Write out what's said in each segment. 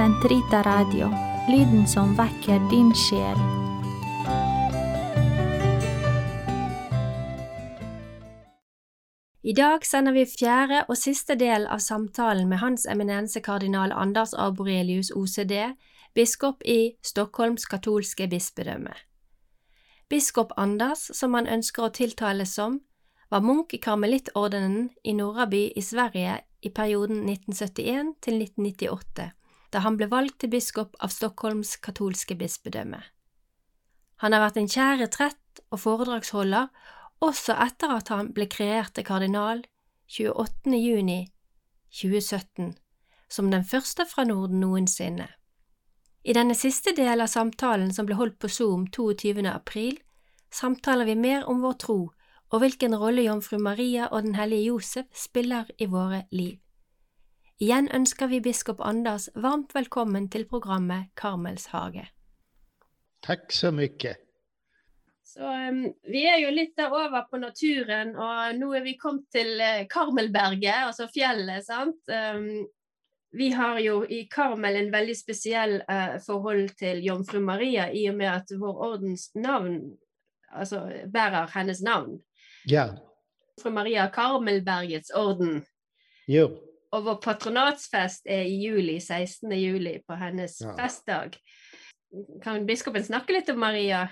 Sentrita Radio, lyden som väcker din själ. I dag vi fjärde och sista del av samtalen med Hans eminense kardinal Anders Arborelius OCD, biskop i Stockholms katolske bispedöme. Biskop Anders, som han önskar att tilltala som, var munk i karmelittordenen i Norraby i Sverige i perioden 1971 till 1998, da han ble valgt til biskop av Stockholms katolske bispedømme. Han har vært en kjær retrett og foredragsholder også etter at han ble kreert til kardinal 28. juni 2017, som den første fra Norden noensinne. I denne siste del av samtalen som ble holdt på Zoom 22. april, samtaler vi mer om vår tro og hvilken rolle jomfru Maria og den hellige Josef spiller i våre liv. Igjen ønsker vi biskop Anders varmt velkommen til programmet Karmels hage. Tack så mycket. Så um, Vi er jo litt der over på naturen, og nå er vi kommet til uh, Karmelberget, altså fjellet. sant? Um, vi har jo i Karmel en veldig spesiell uh, forhold til jomfru Maria, i og med at vår ordens navn altså bærer hennes navn. Ja, Jomfru Maria Karmelbergets orden. jo. Og vår patronatsfest er i juli, 16. juli, på hennes Ja. festdag. Kan biskopen snakke litt om Maria?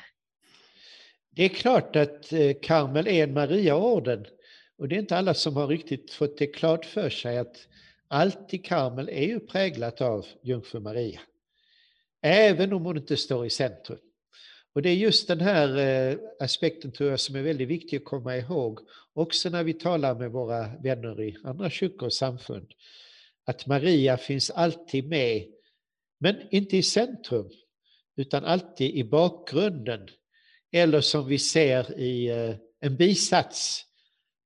Det är klart att eh, Karmel är en Mariaorden. Och det är inte alla som har riktigt fått det klart för sig att allt i Karmel är ju präglat av Jungfru Maria. Även om hon inte står i centrum. Och det är just den här eh, aspekten tror jag som är väldigt viktig att komma ihåg. Också när vi talar med våra vänner i andra kyrkor och samfund. Att Maria finns alltid med, men inte i centrum, utan alltid i bakgrunden. Eller som vi ser i eh, en bisats.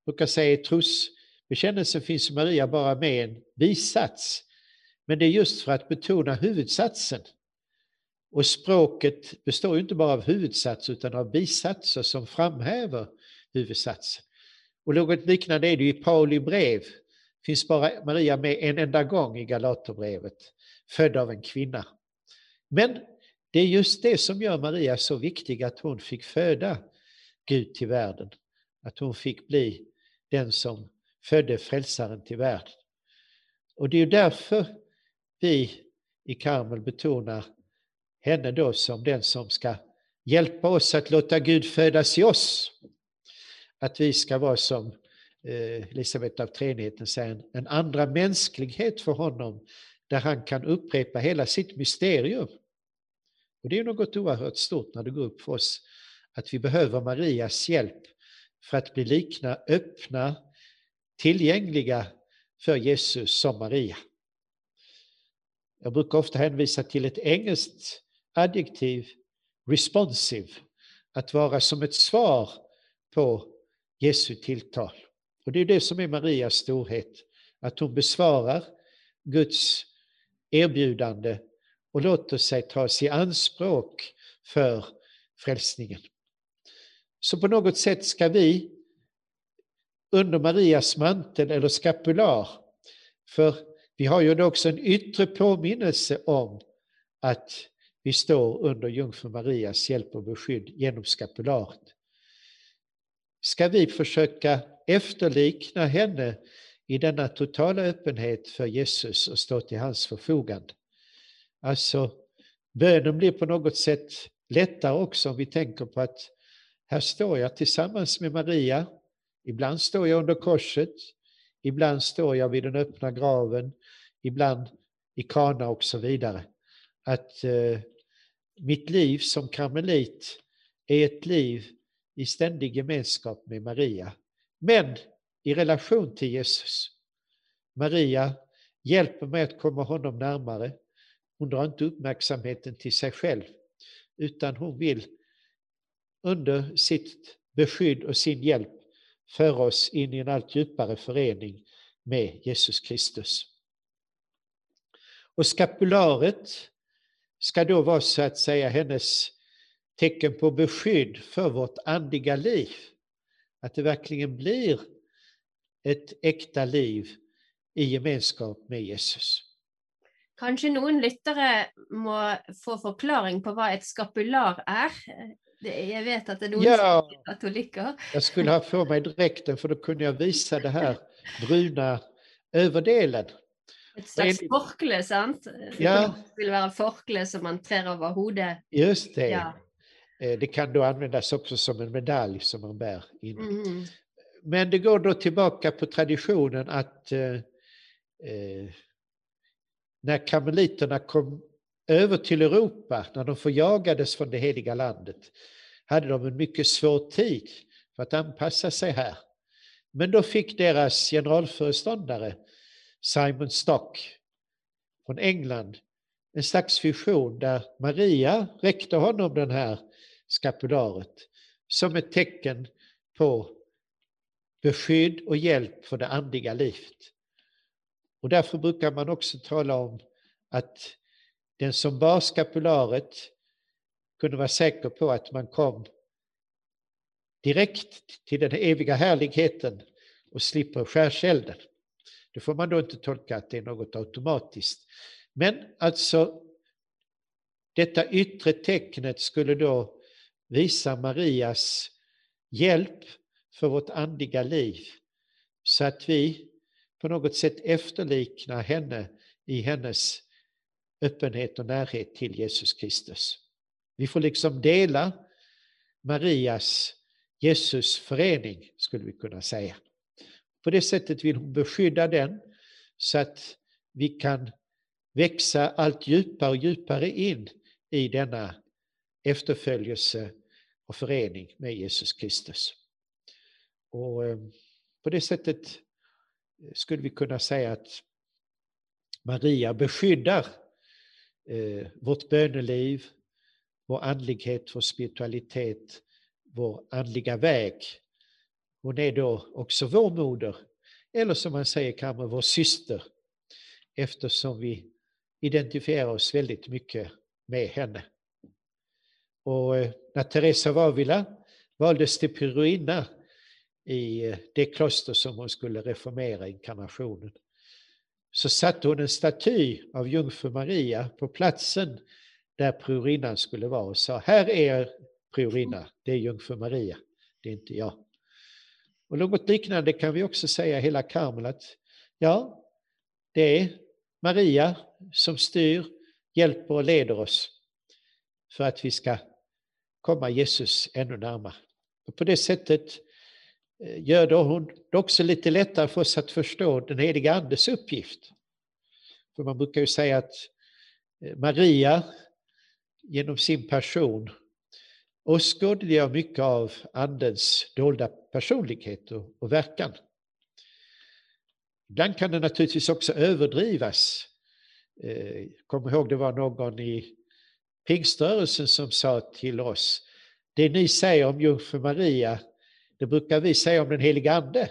Jag brukar säga i trosbekännelsen finns Maria bara med i en bisats. Men det är just för att betona huvudsatsen. Och språket består ju inte bara av huvudsats utan av bisatser som framhäver huvudsatsen. Och något liknande är det ju i Pauli brev. finns bara Maria med en enda gång i Galaterbrevet. Född av en kvinna. Men det är just det som gör Maria så viktig att hon fick föda Gud till världen. Att hon fick bli den som födde frälsaren till världen. Och det är ju därför vi i Karmel betonar henne då som den som ska hjälpa oss att låta Gud födas i oss. Att vi ska vara som eh, Elisabet av treenigheten säger, en- en andra mänsklighet för honom där han kan upprepa hela sitt mysterium. Och det är något oerhört stort när det går upp för oss att vi behöver Marias hjälp för att bli likna, öppna, tillgängliga för Jesus som Maria. Jag brukar ofta hänvisa till ett engelskt adjektiv, responsive, att vara som ett svar på Jesu tilltal. Och det är det som är Marias storhet, att hon besvarar Guds erbjudande och låter sig tas i anspråk för frälsningen. Så på något sätt ska vi under Marias mantel eller skapular, för vi har ju också en yttre påminnelse om att vi står under jungfru Marias hjälp och beskydd genom skapularet. Ska vi försöka efterlikna henne i denna totala öppenhet för Jesus och stå till hans förfogande. Alltså, bönen blir på något sätt lättare också om vi tänker på att här står jag tillsammans med Maria. Ibland står jag under korset, ibland står jag vid den öppna graven, ibland i Kana och så vidare. Att eh, mitt liv som karmelit är ett liv i ständig gemenskap med Maria. Men i relation till Jesus. Maria hjälper mig att komma honom närmare. Hon drar inte uppmärksamheten till sig själv, utan hon vill under sitt beskydd och sin hjälp föra oss in i en allt djupare förening med Jesus Kristus. Och skapularet ska då vara så att säga hennes tecken på beskydd för vårt andliga liv. Att det verkligen blir ett äkta liv i gemenskap med Jesus. Kanskje noen lyttere må få forklaring på hva et skapular? Det, jag vet att det är noen Ja. som är katoliker. Jag skulle ha på mig dräkten för då kunde jag visa det här bruna överdelen. Et slags forkle, sant? Ja. Det vil være forkle som man trer over hodet. Just det. Ja. Eh, Det kan då användas också som en medalj som man bär in. Mhm. Men det går då tillbaka på traditionen att eh, eh, när karmeliterna kom över till Europa, när de förjagades från det heliga landet, hade de en mycket svår tid för att anpassa sig här. Men då fick deras generalföreståndare Simon Stock från England en slags vision där Maria räckte honom den här skapularet som ett tecken på beskydd och hjälp för det andliga livet. Och därför brukar man också tala om att den som bar skapularet kunde vara säker på att man kom direkt till den eviga härligheten och slipper skärselden. Det får man då inte tolka att det är något automatiskt. Men alltså, detta yttre tecknet skulle då visa Marias hjälp för vårt andliga liv så att vi på något sätt efterliknar henne i hennes öppenhet och närhet till Jesus Kristus. Vi får liksom dela Marias Jesus förening skulle vi kunna säga. På det sättet vill hon beskydda den så att vi kan växa allt djupare och djupare in i denna efterföljelse och förening med Jesus Kristus. Och eh, på det sättet skulle vi kunna säga att Maria beskyddar eh, vårt böneliv, vår andlighet, vår spiritualitet, vår andliga väg. Hon är då också vår moder, eller som man säger kanske vår syster, eftersom vi identifierar oss väldigt mycket med henne. Och eh, när Teresa av Avila valdes till Pyruina i eh, det kloster som hon skulle reformera inkarnationen, så satte hon en staty av jungfru Maria på platsen där priorinnan skulle vara och sa, här är priorinna, det är jungfru Maria, det är inte jag. Och något liknande kan vi också säga i hela Karmel att ja, det är Maria som styr, hjälper och leder oss för att vi ska komma Jesus ännu närmare. Och på det sättet eh, gör då hon det också lite lättare för oss att förstå den heliga Andes uppgift. För man brukar ju säga att eh, Maria genom sin person åskådliggör mycket av Andens dolda personlighet och, och verkan. Ibland kan det naturligtvis också överdrivas. Eh, Kom ihåg det var någon i pingströrelsen som sa till oss, det ni säger om jungfru Maria, det brukar vi säga om den heliga Ande.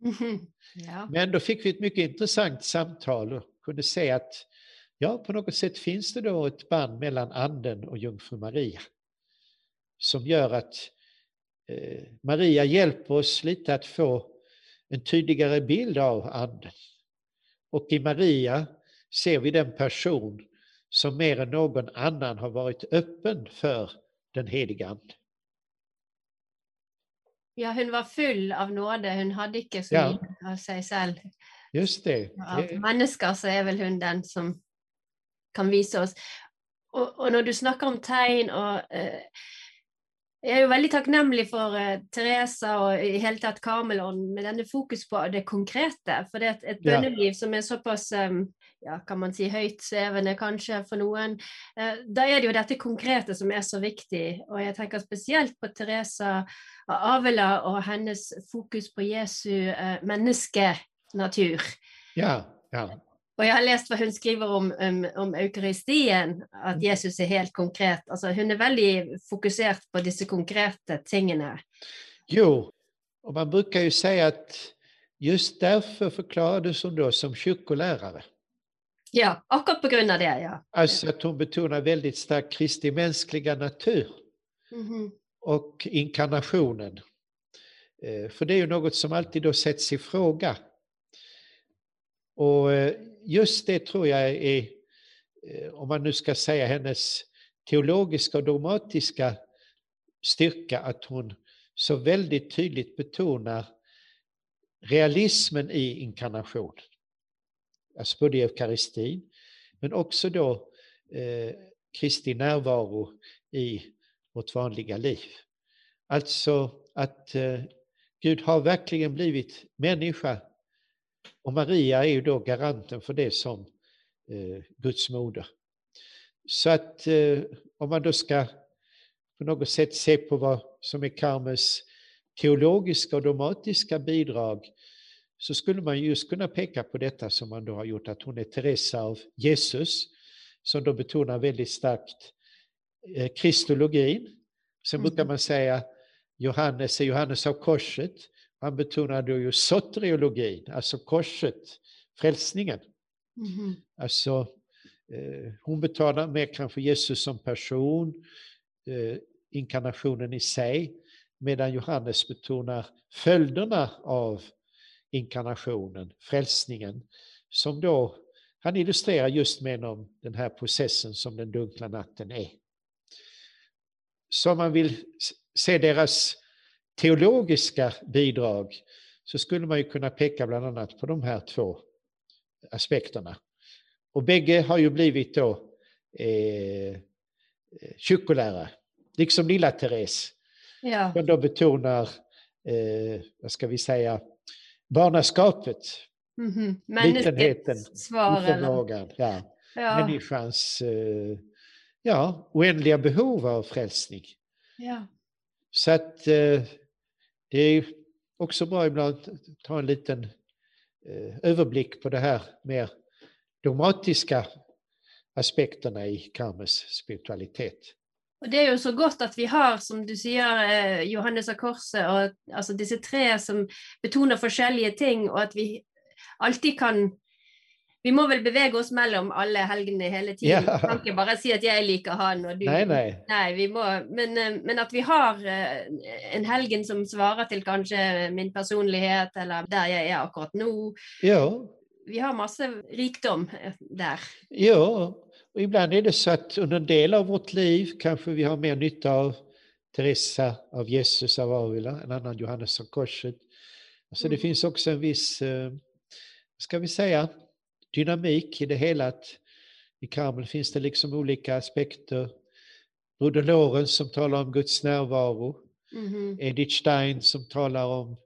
Mhm. Ja. Men då fick vi ett mycket intressant samtal och kunde se att ja, på något sätt finns det då ett band mellan anden och jungfru Maria. Som gör att eh, Maria hjälper oss lite att få en tydligare bild av anden. Och i Maria ser vi den person som mer än någon annan har varit öppen för den heliga ande. ja, hun var full av nåde. Hun hadde ikke så Ja. av seg selv. Just det. Av det mennesker så er vel hun den som kan vise oss. Og, og når du snakker om tegn og eh, Jeg er jo veldig takknemlig for eh, Teresa og i hele tatt Karmelånden med denne fokus på det konkrete. For det er et, et Ja. bønneliv som er såpass eh, ja, kan man si høytsvevende kanskje for noen. Eh, da er det jo dette konkrete som er så viktig. Og jeg tenker spesielt på Teresa Avela og hennes fokus på Jesu eh, menneskenatur. Ja, ja. Og jeg har lest hva hun skriver om, om, om eukaristien, at Jesus er helt konkret. Altså, hun er veldig fokusert på disse konkrete tingene. Jo, och man brukar ju säga att just därför förklarades hon då som kyrkolärare. Ja, akkurat på grunn av det, ja. Alltså att hon betonar väldigt starkt Kristi mänskliga natur Mhm. och inkarnationen. Eh, För det är ju något som alltid då sätts i fråga. Och eh, just det tror jag är eh, om man nu ska säga hennes teologiska och dogmatiska styrka, att hon så väldigt tydligt betonar realismen i inkarnation. Alltså både i eukaristin, men också då eh, Kristi närvaro i vårt vanliga liv. Alltså att eh, Gud har verkligen blivit människa och Maria är ju då garanten för det som eh, Guds moder. Så att eh, om man då ska på något sätt se på vad som är Karmels teologiska och dogmatiska bidrag så skulle man just kunna peka på detta som man då har gjort, att hon är Teresa av Jesus, som då betonar väldigt starkt eh, kristologin. Sen brukar mm. man säga Johannes är Johannes av korset. Han betonar då ju soteriologin, alltså korset, frälsningen. Mm. Alltså, eh, hon betonar mer kanske Jesus som person, eh, inkarnationen i sig, medan Johannes betonar följderna av inkarnationen, frälsningen, som då han illustrerar just med den här processen som den dunkla natten är. Så man vill se deras teologiska bidrag så skulle man ju kunna peka bland annat på de här två aspekterna. Och bägge har ju blivit då eh, kyrkolärare, liksom lilla Therese. Ja. Som då betonar, eh, vad ska vi säga, barnaskapet. Mm -hmm. Litenheten, oförmågan, ja. ja. människans eh, ja, oändliga behov av frälsning. Ja. Så att eh, det är också bra ibland att ta en liten eh, överblick på det här mer dogmatiska aspekterna i karmes spiritualitet. Och Det är ju så gott att vi har, som du säger, eh, Johannes av Korset och alltså dessa tre som betonar olika ting och att vi alltid kan vi må vel bevege oss mellom alle helgene hele tiden. Ja. Vi kan ikke bare si at jeg liker han og du. Nei, nei. nei vi må, men, eh, men, at vi har eh, en helgen som svarer til kanskje min personlighet, eller der jeg er akkurat nå. Ja. Vi har masse rikdom eh, där. Ja, och ibland är det så att under en del av vårt liv kanske vi har mer nytta av Teresa av Jesus av Avila, en annan Johannes av Korset. Alltså mm. det finns också en viss, ska vi säga, dynamik i det hela. Att I Karmel finns det liksom olika aspekter. Broder Lorenz som talar om Guds närvaro. Mm. Edith Stein som talar om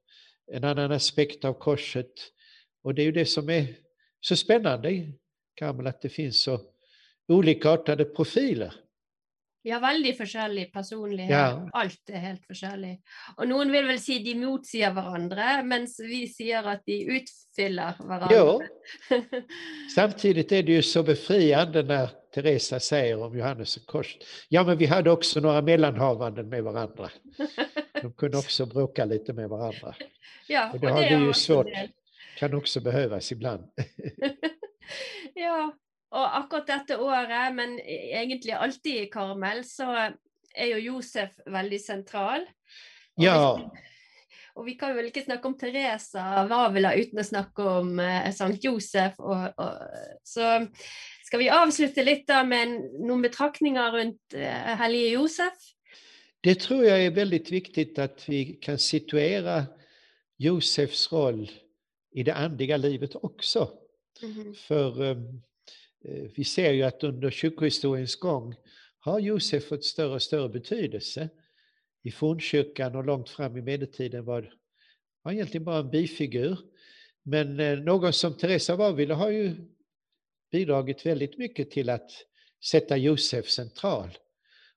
en annan aspekt av korset. Och det är ju det som är så spännande i Karmel, att det finns så olikartade profiler. Ja, veldig forskjellig personlighet. Ja. Alt er helt forskjellig. Og noen vil vel si de motsier hverandre, mens vi sier att de utfyller varandra. Ja. Samtidigt är det ju så befriande när Teresa säger om Johannes kors. Ja, men vi hade också några mellanhavanden med varandra. De kunde också bråka lite med varandra. Ja, och det, och det har vi ju svårt, kan också behövas ibland. ja, Og akkurat dette året, men egentlig alltid i Karmel, så er jo Josef veldig sentral. Og ja. Og vi kan vel ikke snakke om Teresa Vavila uten å snakke om eh, Sankt Josef. Og, og, så skal vi avslutte litt da med noen betraktninger rundt eh, hellige Josef? Det tror jag är väldigt viktigt att vi kan situera Josefs roll i det andliga livet också. Mm -hmm. För um, Eh, Eh, vi ser ju att under kyrkohistoriens gång har Josef fått större och större betydelse. I fornkyrkan och långt fram i medeltiden var han egentligen bara en bifigur. Men eh, någon som Teresa av Avila har ju bidragit väldigt mycket till att sätta Josef central.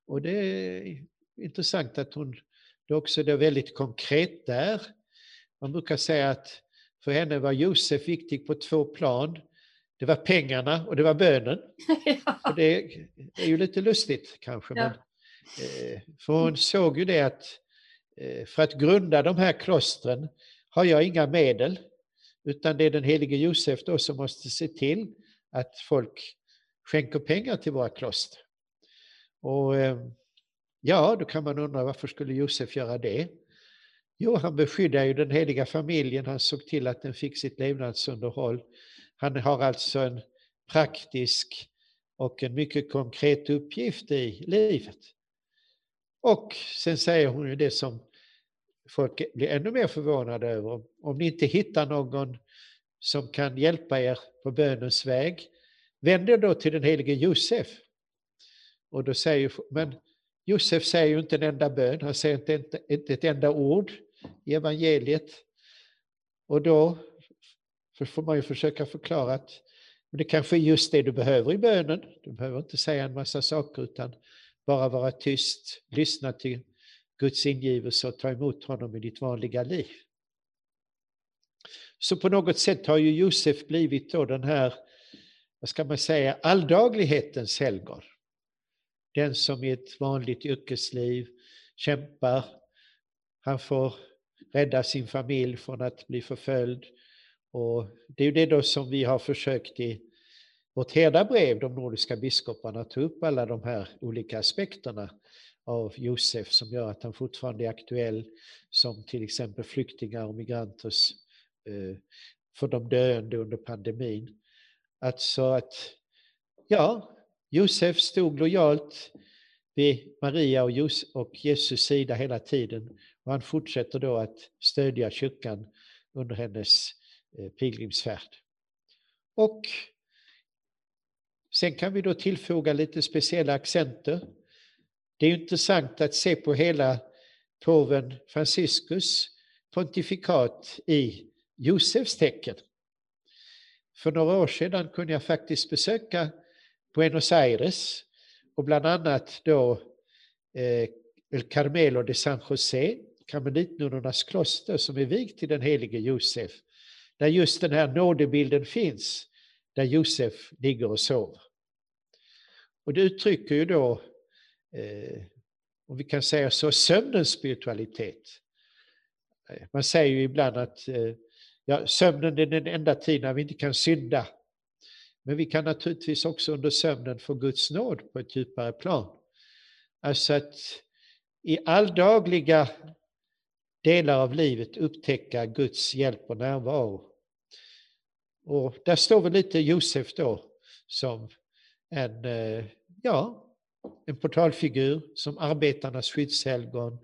Och det är intressant att hon det också är väldigt konkret där. Man brukar säga att för henne var Josef viktig på två plan. Det var pengarna och det var bönen. ja. och det är ju lite lustigt kanske. Ja. Men, eh, för hon såg ju det att eh, för att grunda de här klostren har jag inga medel. Utan det är den helige Josef då som måste se till att folk skänker pengar till våra kloster. Och eh, ja, då kan man undra varför skulle Josef göra det? Jo, han beskyddar ju den heliga familjen, han såg till att den fick sitt levnadsunderhåll. Han har alltså en praktisk och en mycket konkret uppgift i livet. Och sen säger hon ju det som folk blir ännu mer förvånade över. Om ni inte hittar någon som kan hjälpa er på bönens väg, vänd er då till den helige Josef. Och då säger, men Josef säger ju inte en enda bön, han säger inte, inte, inte ett enda ord i evangeliet. Och då får man ju försöka förklara att det kanske är just det du behöver i bönen. Du behöver inte säga en massa saker utan bara vara tyst, lyssna till Guds ingivelse och ta emot honom i ditt vanliga liv. Så på något sätt har ju Josef blivit då den här, vad ska man säga, alldaglighetens helgon. Den som i ett vanligt yrkesliv kämpar, han får rädda sin familj från att bli förföljd. Och det är ju det då som vi har försökt i vårt herdabrev, de nordiska biskoparna, ta upp alla de här olika aspekterna av Josef som gör att han fortfarande är aktuell som till exempel flyktingar och migranters eh, för de döende under pandemin. Alltså att, ja, Josef stod lojalt vid Maria och, Jesus sida hela tiden och han fortsätter då att stödja kyrkan under hennes Eh, pilgrimsfärd. Och sen kan vi då tillfoga lite speciella accenter det är intressant att se på hela påven Franciscus pontifikat i Josefs tecken. För några år sedan kunde jag faktiskt besöka Buenos Aires och bland annat då eh, El Carmelo de San José, karmelitnunnornas kloster som är vigt till den helige Josef. Där just den här nådebilden finns, där Josef ligger och sover. Och det uttrycker ju då eh, om vi kan säga så, sömnens spiritualitet. Eh, man säger ju ibland att eh, ja, sömnen är den enda tid när vi inte kan synda. Men vi kan naturligtvis också under sömnen få Guds nåd på ett djupare plan. Alltså att i alldagliga delar av livet upptäcka Guds hjälp och närvaro. Och där står väl lite Josef då som en, eh, ja, en portalfigur som arbetarnas skyddshelgon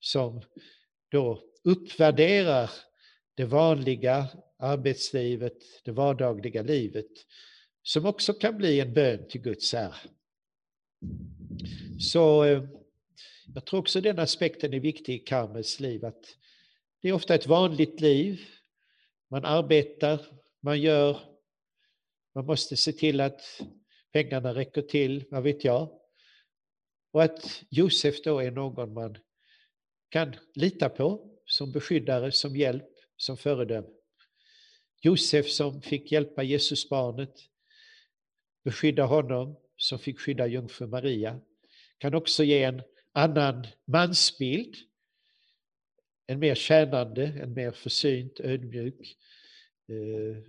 som då uppvärderar det vanliga arbetslivet, det vardagliga livet, som också kan bli en bön till Guds ära. Så eh, jag tror också den aspekten är viktig i Karmels liv, att det är ofta ett vanligt liv. Man arbetar, man gör, man måste se till att pengarna räcker till, vad vet jag. Och att Josef då är någon man kan lita på som beskyddare, som hjälp, som föredöme. Josef som fick hjälpa Jesusbarnet, beskydda honom, som fick skydda jungfru Maria, kan också ge en annan mansbild, en mer tjänande, en mer försynt, ödmjuk eh,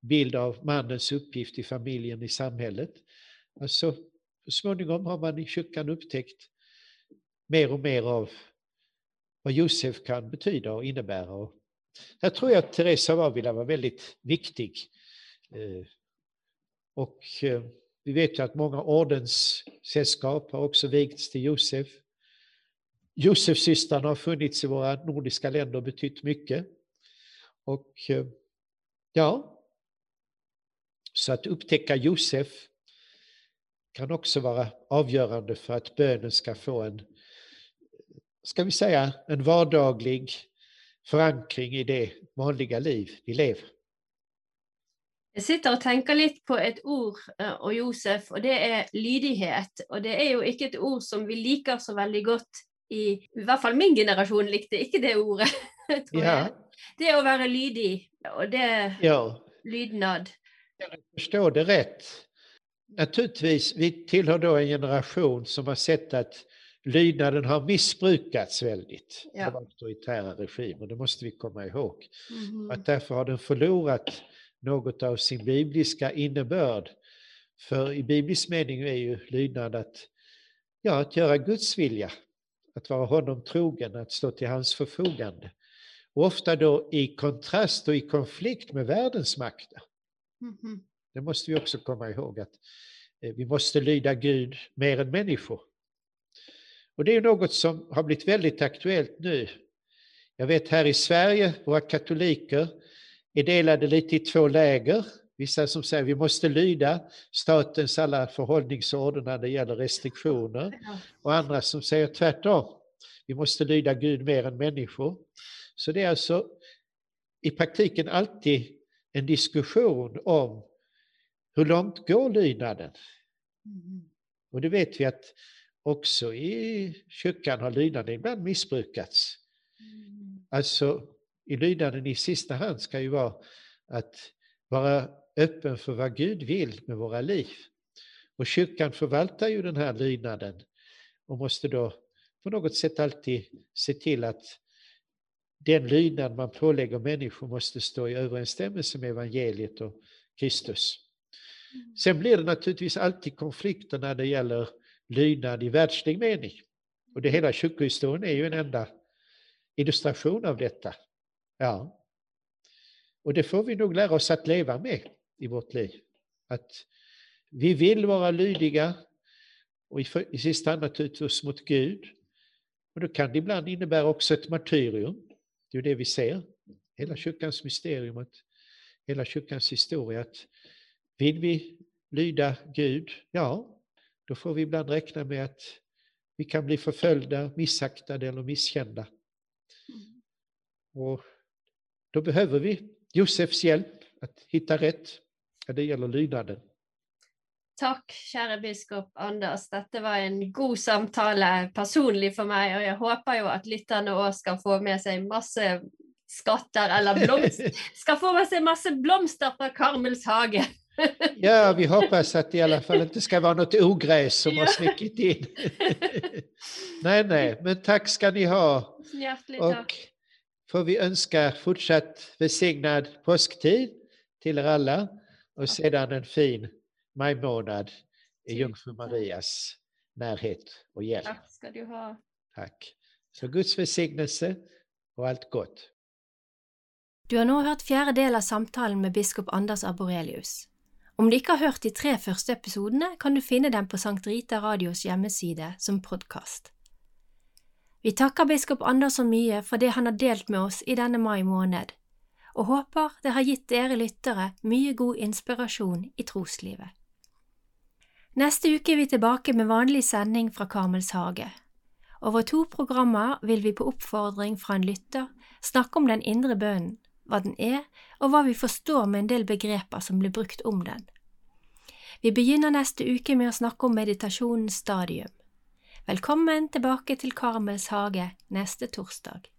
bild av mannens uppgift i familjen, i samhället. Alltså så småningom har man i kyrkan upptäckt mer och mer av vad Josef kan betyda och innebära. Och här tror jag att Teresa av Avila var väldigt viktig. Eh, och eh, vi vet ju att många ordenssällskap har också vigts till Josef. Josefsystrarna har funnits i våra nordiska länder och betytt mycket. Och eh, ja, så att upptäcka Josef kan också vara avgörande för att bönen ska få en, ska vi säga, en vardaglig förankring i det vanliga liv vi lever. Jag sitter och tänker lite på ett ord eh, och Josef, och det är lydighet. Och det är ju inte ett ord som vi liker så väldigt gott i, i hvert fall min generation likte inte det ordet. tror ja. jag. Det är att vara lydig, och det ja. lydnad. Jag förstår det rätt naturligtvis, vi tillhör då en generation som har sett att lydnaden har missbrukats väldigt ja. av auktoritära regimer. Det måste vi komma ihåg. Mm. Att därför har den förlorat något av sin bibliska innebörd. För i biblisk mening är ju lydnad att, ja, att göra Guds vilja, att vara honom trogen, att stå till hans förfogande. Och ofta då i kontrast och i konflikt med världens makter. Mm. Det måste vi också komma ihåg att eh, vi måste lyda Gud mer än människor. Och det är något som har blivit väldigt aktuellt nu. Jag vet här i Sverige, våra katoliker är delade lite i två läger. Vissa som säger att vi måste lyda statens alla förhållningsorder när det gäller restriktioner. Och andra som säger tvärtom. Vi måste lyda Gud mer än människor. Så det är alltså i praktiken alltid en diskussion om hur långt går lydnaden? Mm. Och det vet vi att också i kyrkan har lydnaden ibland missbrukats. Mm. Alltså i lydnaden i sista hand ska ju vara att vara öppen för vad Gud vill med våra liv. Och kyrkan förvaltar ju den här lydnaden och måste då på något sätt alltid se till att den lydnad man pålägger människor måste stå i överensstämmelse med evangeliet och Kristus. Mm. Sen blir det naturligtvis alltid konflikter när det gäller lydnad i världslig mening. Och det hela kyrkohistorien är ju en enda illustration av detta. Ja. Och det får vi nog lära oss att leva med i vårt liv. Att vi vill vara lydiga och i, sista hand naturligtvis mot Gud. Och då kan det ibland innebära också ett martyrium. Det är det vi ser. Hela kyrkans mysterium, att hela kyrkans historia. Att vill vi lyda Gud, ja, då får vi ibland räkna med att vi kan bli förföljda, missaktade eller misskända. Mm. Och då behöver vi Josefs hjälp att hitta rätt när det gäller lydnaden. Tack kära biskop Anders. Detta var en god samtale personlig för mig och jag hoppas ju att lyssnarna också ska få med sig massor skatter eller blomster, ska få med sig massor blomster från Karmels hage. Ja, vi hoppas att det i alla fall inte ska vara något ogräs som har smickit in. nej, nej, men tack ska ni ha. Hjärtligt och tack. Får vi önska fortsatt välsignad påsktid till er alla och sedan en fin majmånad i Jungfru Marias närhet och hjälp. Tack ska du ha. Tack. Så Guds välsignelse och allt gott. Du har nå hørt fjerde del av samtalen med biskop Anders Arborelius. Om du ikke har hørt de tre første episodene, kan du finne dem på Sankt Rita Radios hjemmeside som podkast. Vi tackar biskop Anders så mye for det han har delt med oss i denne mai måned, og håper det har gitt dere lyttere mye god inspirasjon i troslivet. Neste uke er vi tilbake med vanlig sending fra Karmels hage. Over to programmer vil vi på oppfordring fra en lytter snakke om den indre bønnen, hva den er, og hva vi forstår med en del begreper som blir brukt om den. Vi begynner neste uke med å snakke om meditasjonens stadium. Velkommen tilbake til Karmels hage neste torsdag.